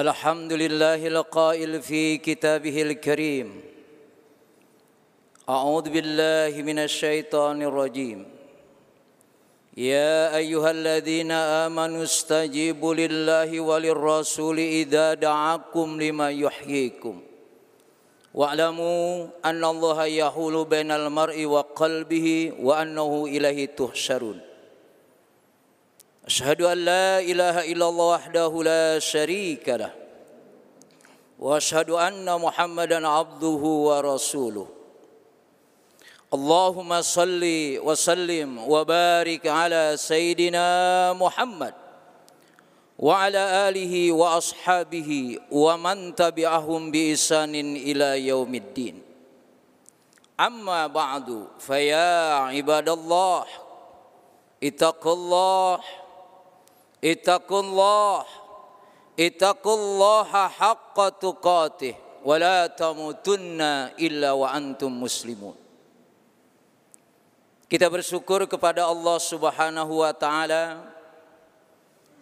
الحمد لله القائل في كتابه الكريم. أعوذ بالله من الشيطان الرجيم. يا أيها الذين آمنوا استجيبوا لله وللرسول إذا دعاكم لما يحييكم. واعلموا أن الله يحول بين المرء وقلبه وأنه إليه تحشرون. أشهد أن لا إله إلا الله وحده لا شريك له وأشهد أن محمدا عبده ورسوله. اللهم صل وسلم وبارك على سيدنا محمد وعلى آله وأصحابه ومن تبعهم بإحسان إلى يوم الدين. أما بعد فيا عباد الله اتقوا الله Ittaqullah. Ittaqullaha haqqa tuqatih. Wa la tamutunna illa wa antum muslimun. Kita bersyukur kepada Allah Subhanahu wa taala.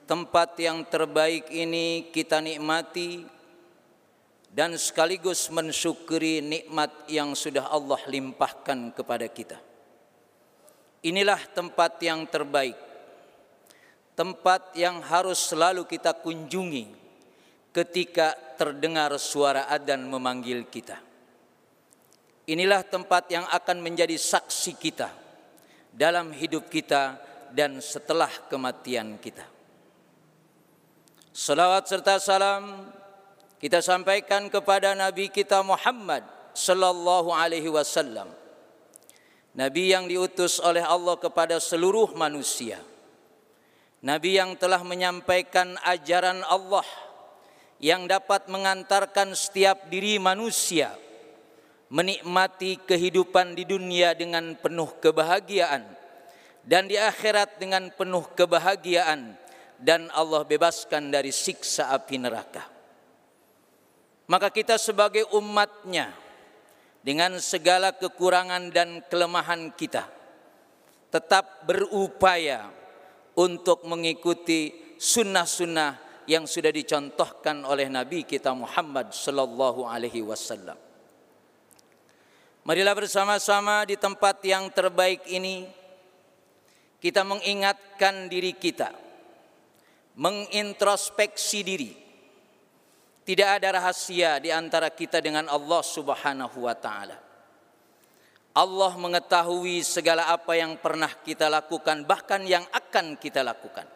Tempat yang terbaik ini kita nikmati. Dan sekaligus mensyukuri nikmat yang sudah Allah limpahkan kepada kita. Inilah tempat yang terbaik. Tempat yang harus selalu kita kunjungi ketika terdengar suara adzan memanggil kita. Inilah tempat yang akan menjadi saksi kita dalam hidup kita dan setelah kematian kita. Salawat serta salam kita sampaikan kepada Nabi kita Muhammad sallallahu alaihi wasallam. Nabi yang diutus oleh Allah kepada seluruh manusia. Nabi yang telah menyampaikan ajaran Allah yang dapat mengantarkan setiap diri manusia menikmati kehidupan di dunia dengan penuh kebahagiaan dan di akhirat dengan penuh kebahagiaan dan Allah bebaskan dari siksa api neraka. Maka kita sebagai umatnya dengan segala kekurangan dan kelemahan kita tetap berupaya untuk mengikuti sunnah-sunnah yang sudah dicontohkan oleh Nabi kita Muhammad sallallahu alaihi wasallam. Marilah bersama-sama di tempat yang terbaik ini kita mengingatkan diri kita, mengintrospeksi diri. Tidak ada rahasia di antara kita dengan Allah Subhanahu wa taala. Allah mengetahui segala apa yang pernah kita lakukan bahkan yang akan kita lakukan.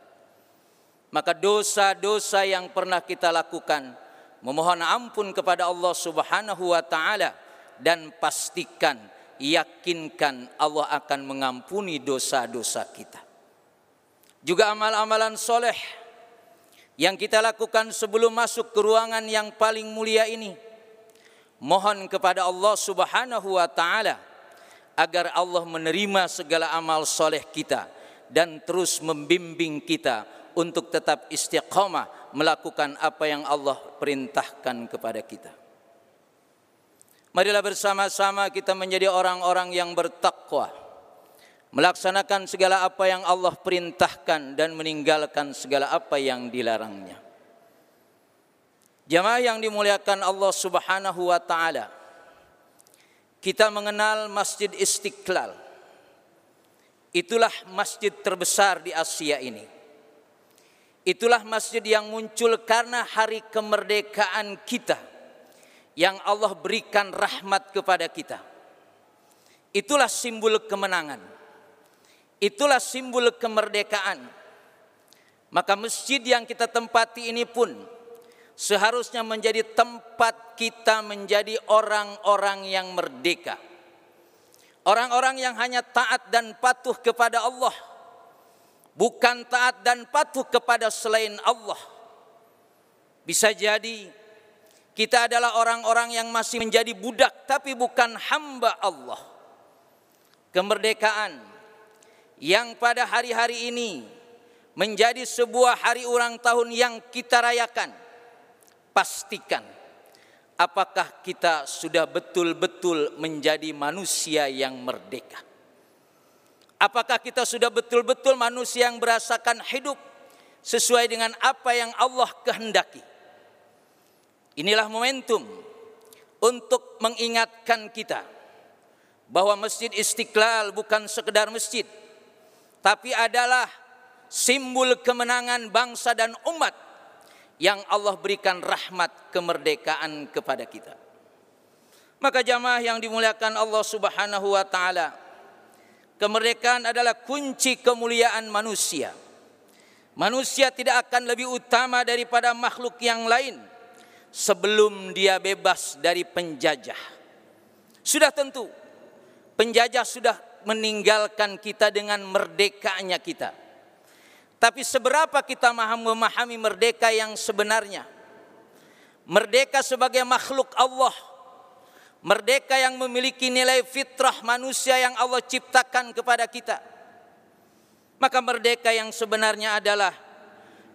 Maka dosa-dosa yang pernah kita lakukan memohon ampun kepada Allah Subhanahu wa taala dan pastikan yakinkan Allah akan mengampuni dosa-dosa kita. Juga amal-amalan soleh yang kita lakukan sebelum masuk ke ruangan yang paling mulia ini. Mohon kepada Allah subhanahu wa ta'ala agar Allah menerima segala amal soleh kita dan terus membimbing kita untuk tetap istiqamah melakukan apa yang Allah perintahkan kepada kita. Marilah bersama-sama kita menjadi orang-orang yang bertakwa. Melaksanakan segala apa yang Allah perintahkan dan meninggalkan segala apa yang dilarangnya. Jamaah yang dimuliakan Allah Subhanahu wa taala. Kita mengenal Masjid Istiqlal. Itulah masjid terbesar di Asia ini. Itulah masjid yang muncul karena hari kemerdekaan kita yang Allah berikan rahmat kepada kita. Itulah simbol kemenangan. Itulah simbol kemerdekaan. Maka masjid yang kita tempati ini pun seharusnya menjadi tempat kita menjadi orang-orang yang merdeka. Orang-orang yang hanya taat dan patuh kepada Allah. Bukan taat dan patuh kepada selain Allah. Bisa jadi kita adalah orang-orang yang masih menjadi budak tapi bukan hamba Allah. Kemerdekaan yang pada hari-hari ini menjadi sebuah hari ulang tahun yang kita rayakan. Pastikan apakah kita sudah betul-betul menjadi manusia yang merdeka. Apakah kita sudah betul-betul manusia yang berasakan hidup sesuai dengan apa yang Allah kehendaki Inilah momentum untuk mengingatkan kita bahwa Masjid Istiqlal bukan sekedar masjid, tapi adalah simbol kemenangan bangsa dan umat yang Allah berikan rahmat kemerdekaan kepada kita. Maka jamaah yang dimuliakan Allah Subhanahu wa taala, kemerdekaan adalah kunci kemuliaan manusia. Manusia tidak akan lebih utama daripada makhluk yang lain sebelum dia bebas dari penjajah. Sudah tentu penjajah sudah meninggalkan kita dengan merdekanya kita. Tapi seberapa kita memahami merdeka yang sebenarnya? Merdeka sebagai makhluk Allah. Merdeka yang memiliki nilai fitrah manusia yang Allah ciptakan kepada kita maka merdeka yang sebenarnya adalah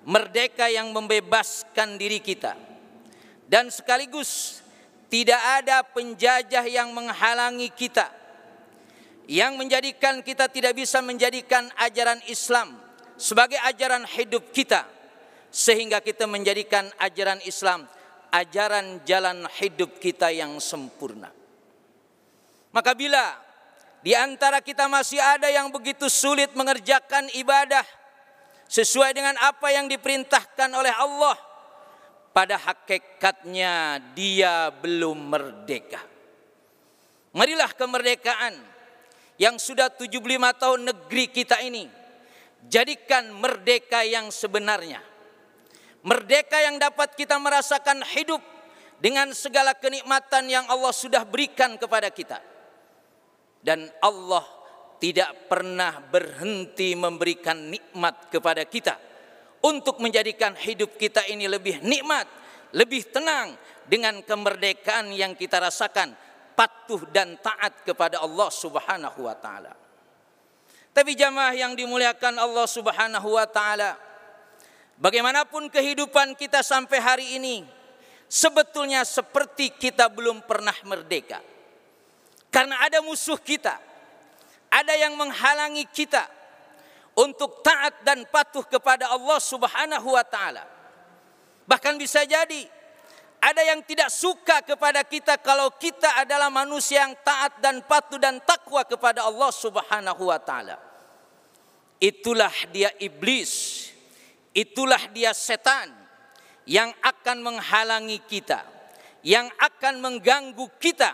merdeka yang membebaskan diri kita. Dan sekaligus tidak ada penjajah yang menghalangi kita. Yang menjadikan kita tidak bisa menjadikan ajaran Islam sebagai ajaran hidup kita. Sehingga kita menjadikan ajaran Islam ajaran jalan hidup kita yang sempurna. Maka bila di antara kita masih ada yang begitu sulit mengerjakan ibadah sesuai dengan apa yang diperintahkan oleh Allah. Pada hakikatnya dia belum merdeka. Marilah kemerdekaan yang sudah 75 tahun negeri kita ini jadikan merdeka yang sebenarnya. Merdeka yang dapat kita merasakan hidup dengan segala kenikmatan yang Allah sudah berikan kepada kita dan Allah tidak pernah berhenti memberikan nikmat kepada kita untuk menjadikan hidup kita ini lebih nikmat, lebih tenang dengan kemerdekaan yang kita rasakan, patuh dan taat kepada Allah Subhanahu wa taala. Tapi jamaah yang dimuliakan Allah Subhanahu wa taala, bagaimanapun kehidupan kita sampai hari ini sebetulnya seperti kita belum pernah merdeka. Karena ada musuh kita. Ada yang menghalangi kita untuk taat dan patuh kepada Allah Subhanahu wa taala. Bahkan bisa jadi ada yang tidak suka kepada kita kalau kita adalah manusia yang taat dan patuh dan takwa kepada Allah Subhanahu wa taala. Itulah dia iblis. Itulah dia setan yang akan menghalangi kita, yang akan mengganggu kita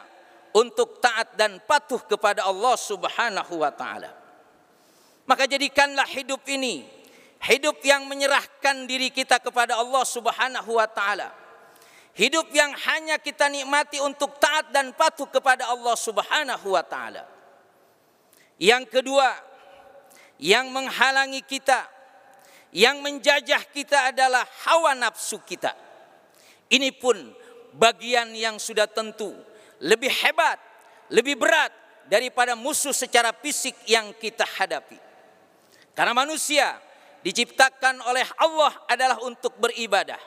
untuk taat dan patuh kepada Allah Subhanahu wa taala. Maka jadikanlah hidup ini hidup yang menyerahkan diri kita kepada Allah Subhanahu wa taala. Hidup yang hanya kita nikmati untuk taat dan patuh kepada Allah Subhanahu wa taala. Yang kedua, yang menghalangi kita, yang menjajah kita adalah hawa nafsu kita. Ini pun bagian yang sudah tentu lebih hebat, lebih berat daripada musuh secara fisik yang kita hadapi. Karena manusia diciptakan oleh Allah adalah untuk beribadah.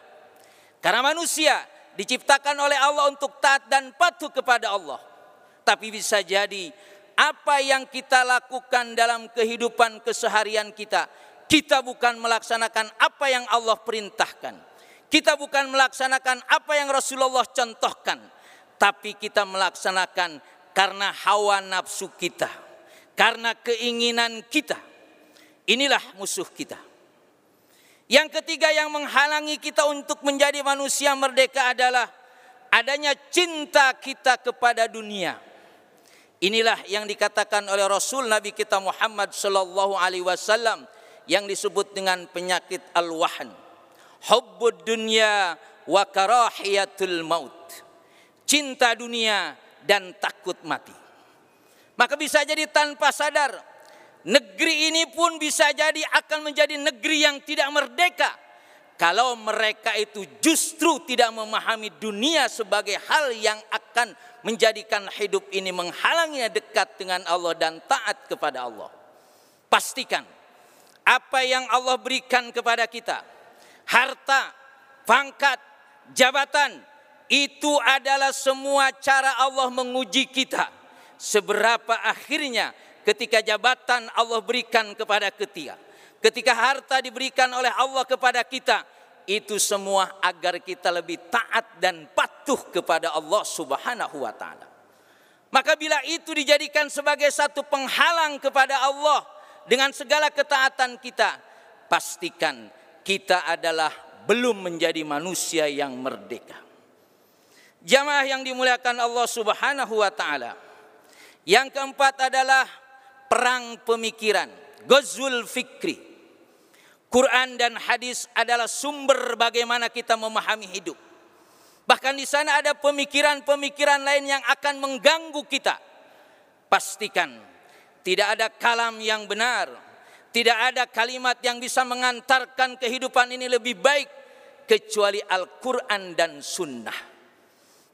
Karena manusia diciptakan oleh Allah untuk taat dan patuh kepada Allah. Tapi bisa jadi apa yang kita lakukan dalam kehidupan keseharian kita, kita bukan melaksanakan apa yang Allah perintahkan. Kita bukan melaksanakan apa yang Rasulullah contohkan tapi kita melaksanakan karena hawa nafsu kita, karena keinginan kita. Inilah musuh kita. Yang ketiga yang menghalangi kita untuk menjadi manusia merdeka adalah adanya cinta kita kepada dunia. Inilah yang dikatakan oleh Rasul Nabi kita Muhammad sallallahu alaihi wasallam yang disebut dengan penyakit al-wahn. Hubbud dunya wa karahiyatul maut cinta dunia dan takut mati. Maka bisa jadi tanpa sadar negeri ini pun bisa jadi akan menjadi negeri yang tidak merdeka kalau mereka itu justru tidak memahami dunia sebagai hal yang akan menjadikan hidup ini menghalanginya dekat dengan Allah dan taat kepada Allah. Pastikan apa yang Allah berikan kepada kita, harta, pangkat, jabatan, itu adalah semua cara Allah menguji kita. Seberapa akhirnya ketika jabatan Allah berikan kepada ketika. Ketika harta diberikan oleh Allah kepada kita. itu semua agar kita lebih taat dan patuh kepada Allah Subhanahu wa taala. Maka bila itu dijadikan sebagai satu penghalang kepada Allah dengan segala ketaatan kita, pastikan kita adalah belum menjadi manusia yang merdeka. Jamaah yang dimuliakan Allah Subhanahu wa taala. Yang keempat adalah perang pemikiran, gozul fikri. Quran dan hadis adalah sumber bagaimana kita memahami hidup. Bahkan di sana ada pemikiran-pemikiran lain yang akan mengganggu kita. Pastikan tidak ada kalam yang benar, tidak ada kalimat yang bisa mengantarkan kehidupan ini lebih baik kecuali Al-Quran dan Sunnah.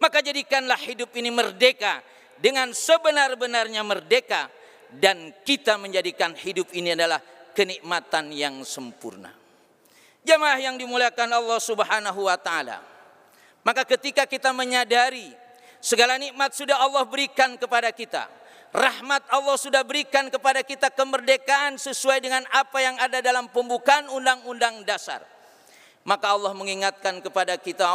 Maka jadikanlah hidup ini merdeka dengan sebenar-benarnya merdeka dan kita menjadikan hidup ini adalah kenikmatan yang sempurna. Jamaah yang dimuliakan Allah Subhanahu wa taala. Maka ketika kita menyadari segala nikmat sudah Allah berikan kepada kita, rahmat Allah sudah berikan kepada kita kemerdekaan sesuai dengan apa yang ada dalam pembukaan undang-undang dasar. Maka Allah mengingatkan kepada kita.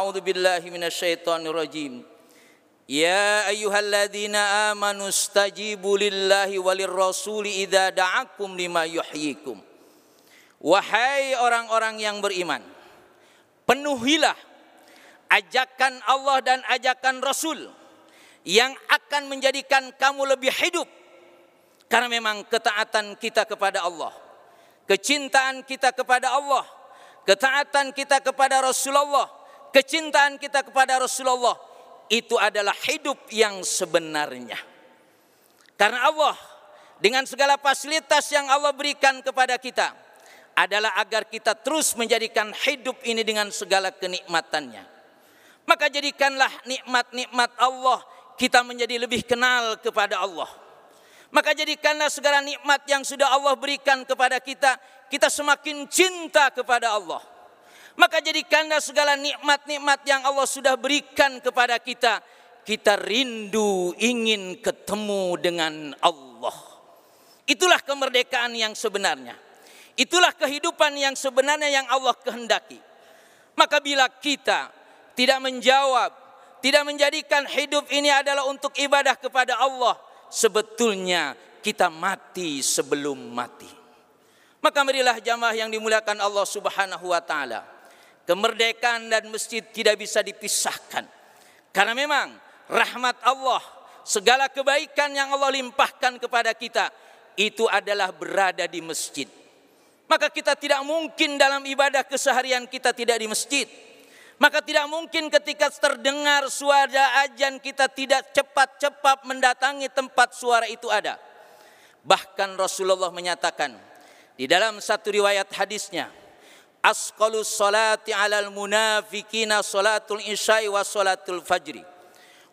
Ya ayyuhalladzina amanu stajibu lillahi walir rasuli idza da'akum lima yuhyikum. Wahai orang-orang yang beriman, penuhilah ajakan Allah dan ajakan Rasul yang akan menjadikan kamu lebih hidup. Karena memang ketaatan kita kepada Allah, kecintaan kita kepada Allah, ketaatan kita kepada Rasulullah, kecintaan kita kepada Rasulullah itu adalah hidup yang sebenarnya. Karena Allah dengan segala fasilitas yang Allah berikan kepada kita adalah agar kita terus menjadikan hidup ini dengan segala kenikmatannya. Maka jadikanlah nikmat-nikmat Allah kita menjadi lebih kenal kepada Allah. Maka jadikanlah segala nikmat yang sudah Allah berikan kepada kita, kita semakin cinta kepada Allah. Maka jadikanlah segala nikmat-nikmat yang Allah sudah berikan kepada kita, kita rindu ingin ketemu dengan Allah. Itulah kemerdekaan yang sebenarnya. Itulah kehidupan yang sebenarnya yang Allah kehendaki. Maka bila kita tidak menjawab, tidak menjadikan hidup ini adalah untuk ibadah kepada Allah, sebetulnya kita mati sebelum mati. Maka marilah jamaah yang dimuliakan Allah Subhanahu wa taala kemerdekaan dan masjid tidak bisa dipisahkan. Karena memang rahmat Allah, segala kebaikan yang Allah limpahkan kepada kita itu adalah berada di masjid. Maka kita tidak mungkin dalam ibadah keseharian kita tidak di masjid. Maka tidak mungkin ketika terdengar suara ajan kita tidak cepat-cepat mendatangi tempat suara itu ada. Bahkan Rasulullah menyatakan di dalam satu riwayat hadisnya, asqalu salati alal munafikina salatul isya'i wa salatul fajri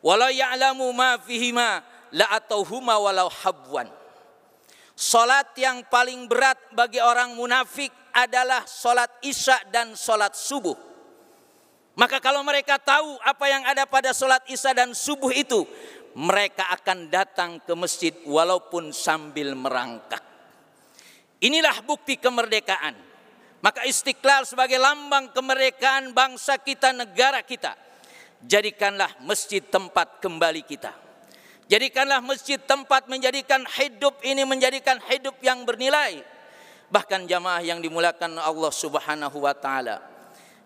walau ya'lamu ma fihima la atauhuma walau habwan Salat yang paling berat bagi orang munafik adalah salat isya dan salat subuh. Maka kalau mereka tahu apa yang ada pada salat isya dan subuh itu, mereka akan datang ke masjid walaupun sambil merangkak. Inilah bukti kemerdekaan. Maka istiqlal sebagai lambang kemerdekaan bangsa kita, negara kita. Jadikanlah masjid tempat kembali kita. Jadikanlah masjid tempat menjadikan hidup ini menjadikan hidup yang bernilai. Bahkan jamaah yang dimulakan Allah Subhanahu wa taala.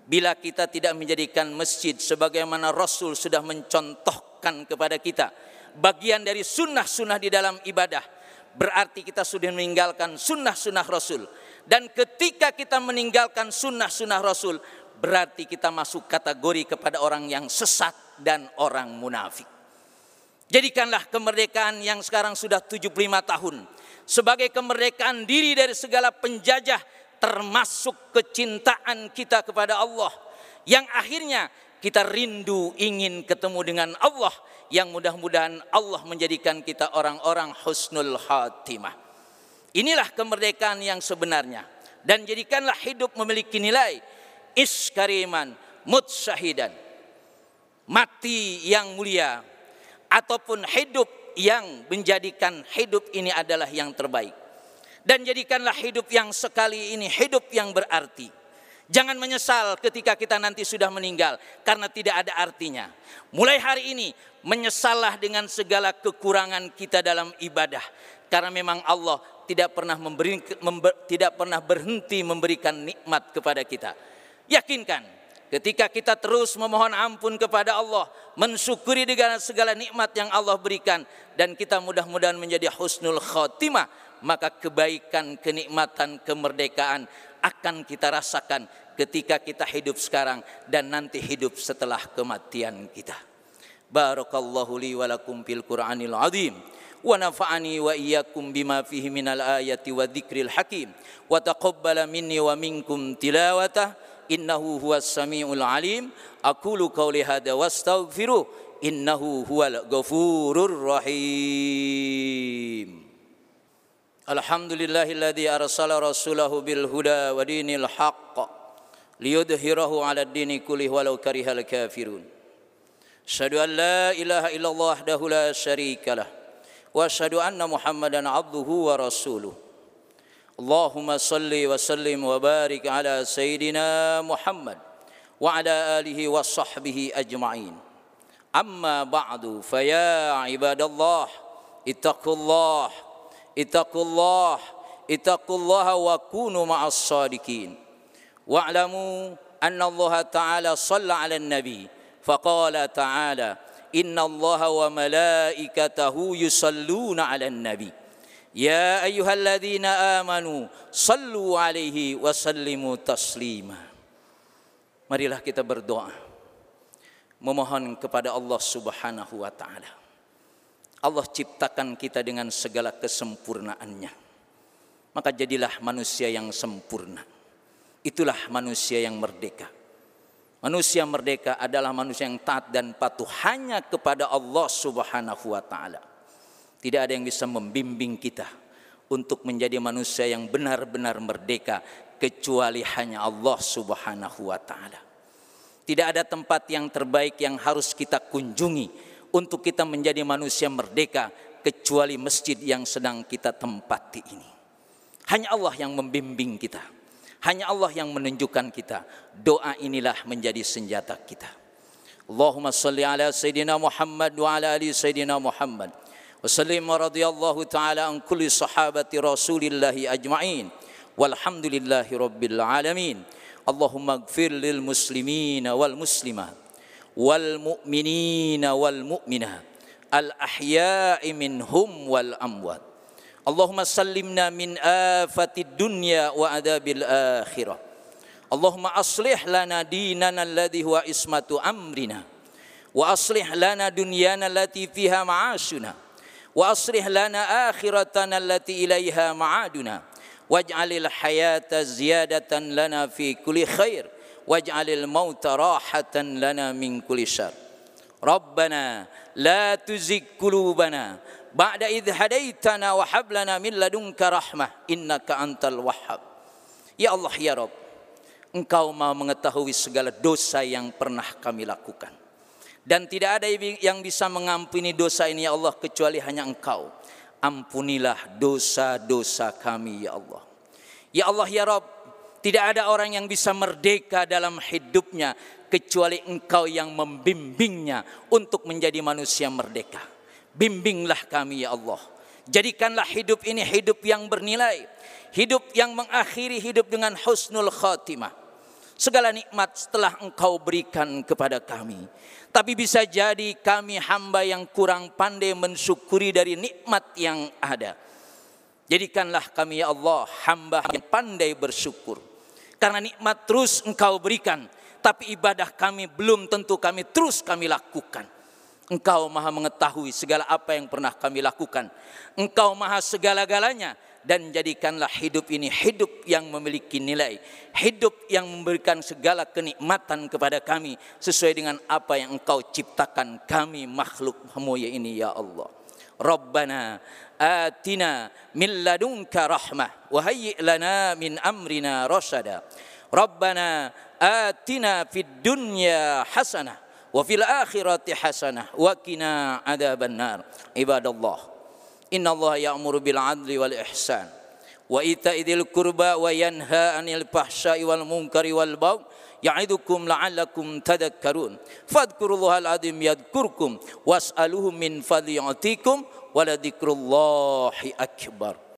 Bila kita tidak menjadikan masjid sebagaimana Rasul sudah mencontohkan kepada kita bagian dari sunnah-sunnah di dalam ibadah, berarti kita sudah meninggalkan sunnah-sunnah Rasul dan ketika kita meninggalkan sunnah-sunnah Rasul, berarti kita masuk kategori kepada orang yang sesat dan orang munafik. Jadikanlah kemerdekaan yang sekarang sudah 75 tahun sebagai kemerdekaan diri dari segala penjajah termasuk kecintaan kita kepada Allah yang akhirnya kita rindu ingin ketemu dengan Allah yang mudah-mudahan Allah menjadikan kita orang-orang husnul khatimah. Inilah kemerdekaan yang sebenarnya. Dan jadikanlah hidup memiliki nilai iskariman mutsyahidan. Mati yang mulia ataupun hidup yang menjadikan hidup ini adalah yang terbaik. Dan jadikanlah hidup yang sekali ini hidup yang berarti. Jangan menyesal ketika kita nanti sudah meninggal karena tidak ada artinya. Mulai hari ini menyesallah dengan segala kekurangan kita dalam ibadah karena memang Allah tidak pernah memberi member, tidak pernah berhenti memberikan nikmat kepada kita. Yakinkan ketika kita terus memohon ampun kepada Allah, mensyukuri dengan segala nikmat yang Allah berikan dan kita mudah-mudahan menjadi husnul khotimah, maka kebaikan, kenikmatan, kemerdekaan akan kita rasakan ketika kita hidup sekarang dan nanti hidup setelah kematian kita. بارك الله لي ولكم في القرآن العظيم ونفعني وإياكم بما فيه من الآية والذكر الحكيم وتقبل مني ومنكم تلاوته إنه هو السميع العليم. أقول قولي هذا واستغفره إنه هو الغفور الرحيم. الحمد لله الذي أرسل رسوله بالهدى ودين الحق ليظهره على الدين كله ولو كره الكافرون. Asyhadu an la ilaha illallah wahdahu la syarika lah wa asyhadu anna Muhammadan 'abduhu wa rasuluh. Allahumma salli wa sallim wa barik ala sayyidina Muhammad wa ala alihi wa sahbihi ajma'in. Amma ba'du fa ya ibadallah ittaqullah ittaqullah ittaqullaha wa kunu ma'as sadiqin wa'lamu anna Allah ta'ala shalla 'alan nabi faqala ta'ala inna Allah wa malaikatahu yusalluna 'alan nabi ya ayyuhalladzina amanu sallu 'alaihi wa sallimu taslima marilah kita berdoa memohon kepada Allah Subhanahu wa taala Allah ciptakan kita dengan segala kesempurnaannya. Maka jadilah manusia yang sempurna. Itulah manusia yang merdeka. Manusia merdeka adalah manusia yang taat dan patuh hanya kepada Allah Subhanahu wa taala. Tidak ada yang bisa membimbing kita untuk menjadi manusia yang benar-benar merdeka kecuali hanya Allah Subhanahu wa taala. Tidak ada tempat yang terbaik yang harus kita kunjungi untuk kita menjadi manusia merdeka kecuali masjid yang sedang kita tempati ini. Hanya Allah yang membimbing kita. Hanya Allah yang menunjukkan kita. Doa inilah menjadi senjata kita. Allahumma salli ala Sayyidina Muhammad wa ala ali Sayyidina Muhammad. Wasallim wa radiyallahu ta'ala an kulli sahabati rasulillahi ajma'in. Walhamdulillahi rabbil alamin. Allahumma gfir lil muslimina wal muslimah Wal mu'minina wal mu'minat. Al ahya'i minhum wal amwat. اللهم سلمنا من آفة الدنيا وعذاب الآخرة. اللهم أصلح لنا ديننا الذي هو اسمة أمرنا. وأصلح لنا دنيانا التي فيها معاشنا. وأصلح لنا آخرتنا التي إليها معادنا. واجعل الحياة زيادة لنا في كل خير. waj'alil mauta rahatan lana min kulli syarr Rabbana la tuzigh qulubana ba'da idh hadaitana wa hab lana min ladunka rahmah innaka antal wahhab. Ya Allah ya Rabb Engkau Maha mengetahui segala dosa yang pernah kami lakukan. Dan tidak ada yang bisa mengampuni dosa ini ya Allah kecuali hanya Engkau. Ampunilah dosa-dosa kami ya Allah. Ya Allah ya Rabb tidak ada orang yang bisa merdeka dalam hidupnya kecuali engkau yang membimbingnya untuk menjadi manusia merdeka. Bimbinglah kami ya Allah. Jadikanlah hidup ini hidup yang bernilai. Hidup yang mengakhiri hidup dengan husnul khatimah. Segala nikmat setelah engkau berikan kepada kami. Tapi bisa jadi kami hamba yang kurang pandai mensyukuri dari nikmat yang ada. Jadikanlah kami ya Allah hamba yang pandai bersyukur. Karena nikmat terus engkau berikan. Tapi ibadah kami belum tentu kami terus kami lakukan. Engkau maha mengetahui segala apa yang pernah kami lakukan. Engkau maha segala-galanya. Dan jadikanlah hidup ini hidup yang memiliki nilai. Hidup yang memberikan segala kenikmatan kepada kami. Sesuai dengan apa yang engkau ciptakan kami makhluk hamuya ini ya Allah. Rabbana atina min ladunka rahmah wa lana min amrina rasada Rabbana atina fid dunya hasanah wa fil akhirati hasanah wa qina adzaban nar ibadallah innallaha ya'muru bil adli wal ihsan wa ita'idil kurba wa yanha 'anil fahsya'i wal munkari wal baghi ya'idukum la'allakum tadhakkarun fadhkurullahal azim yadhkurkum was'aluhu min fadli yu'tikum wa akbar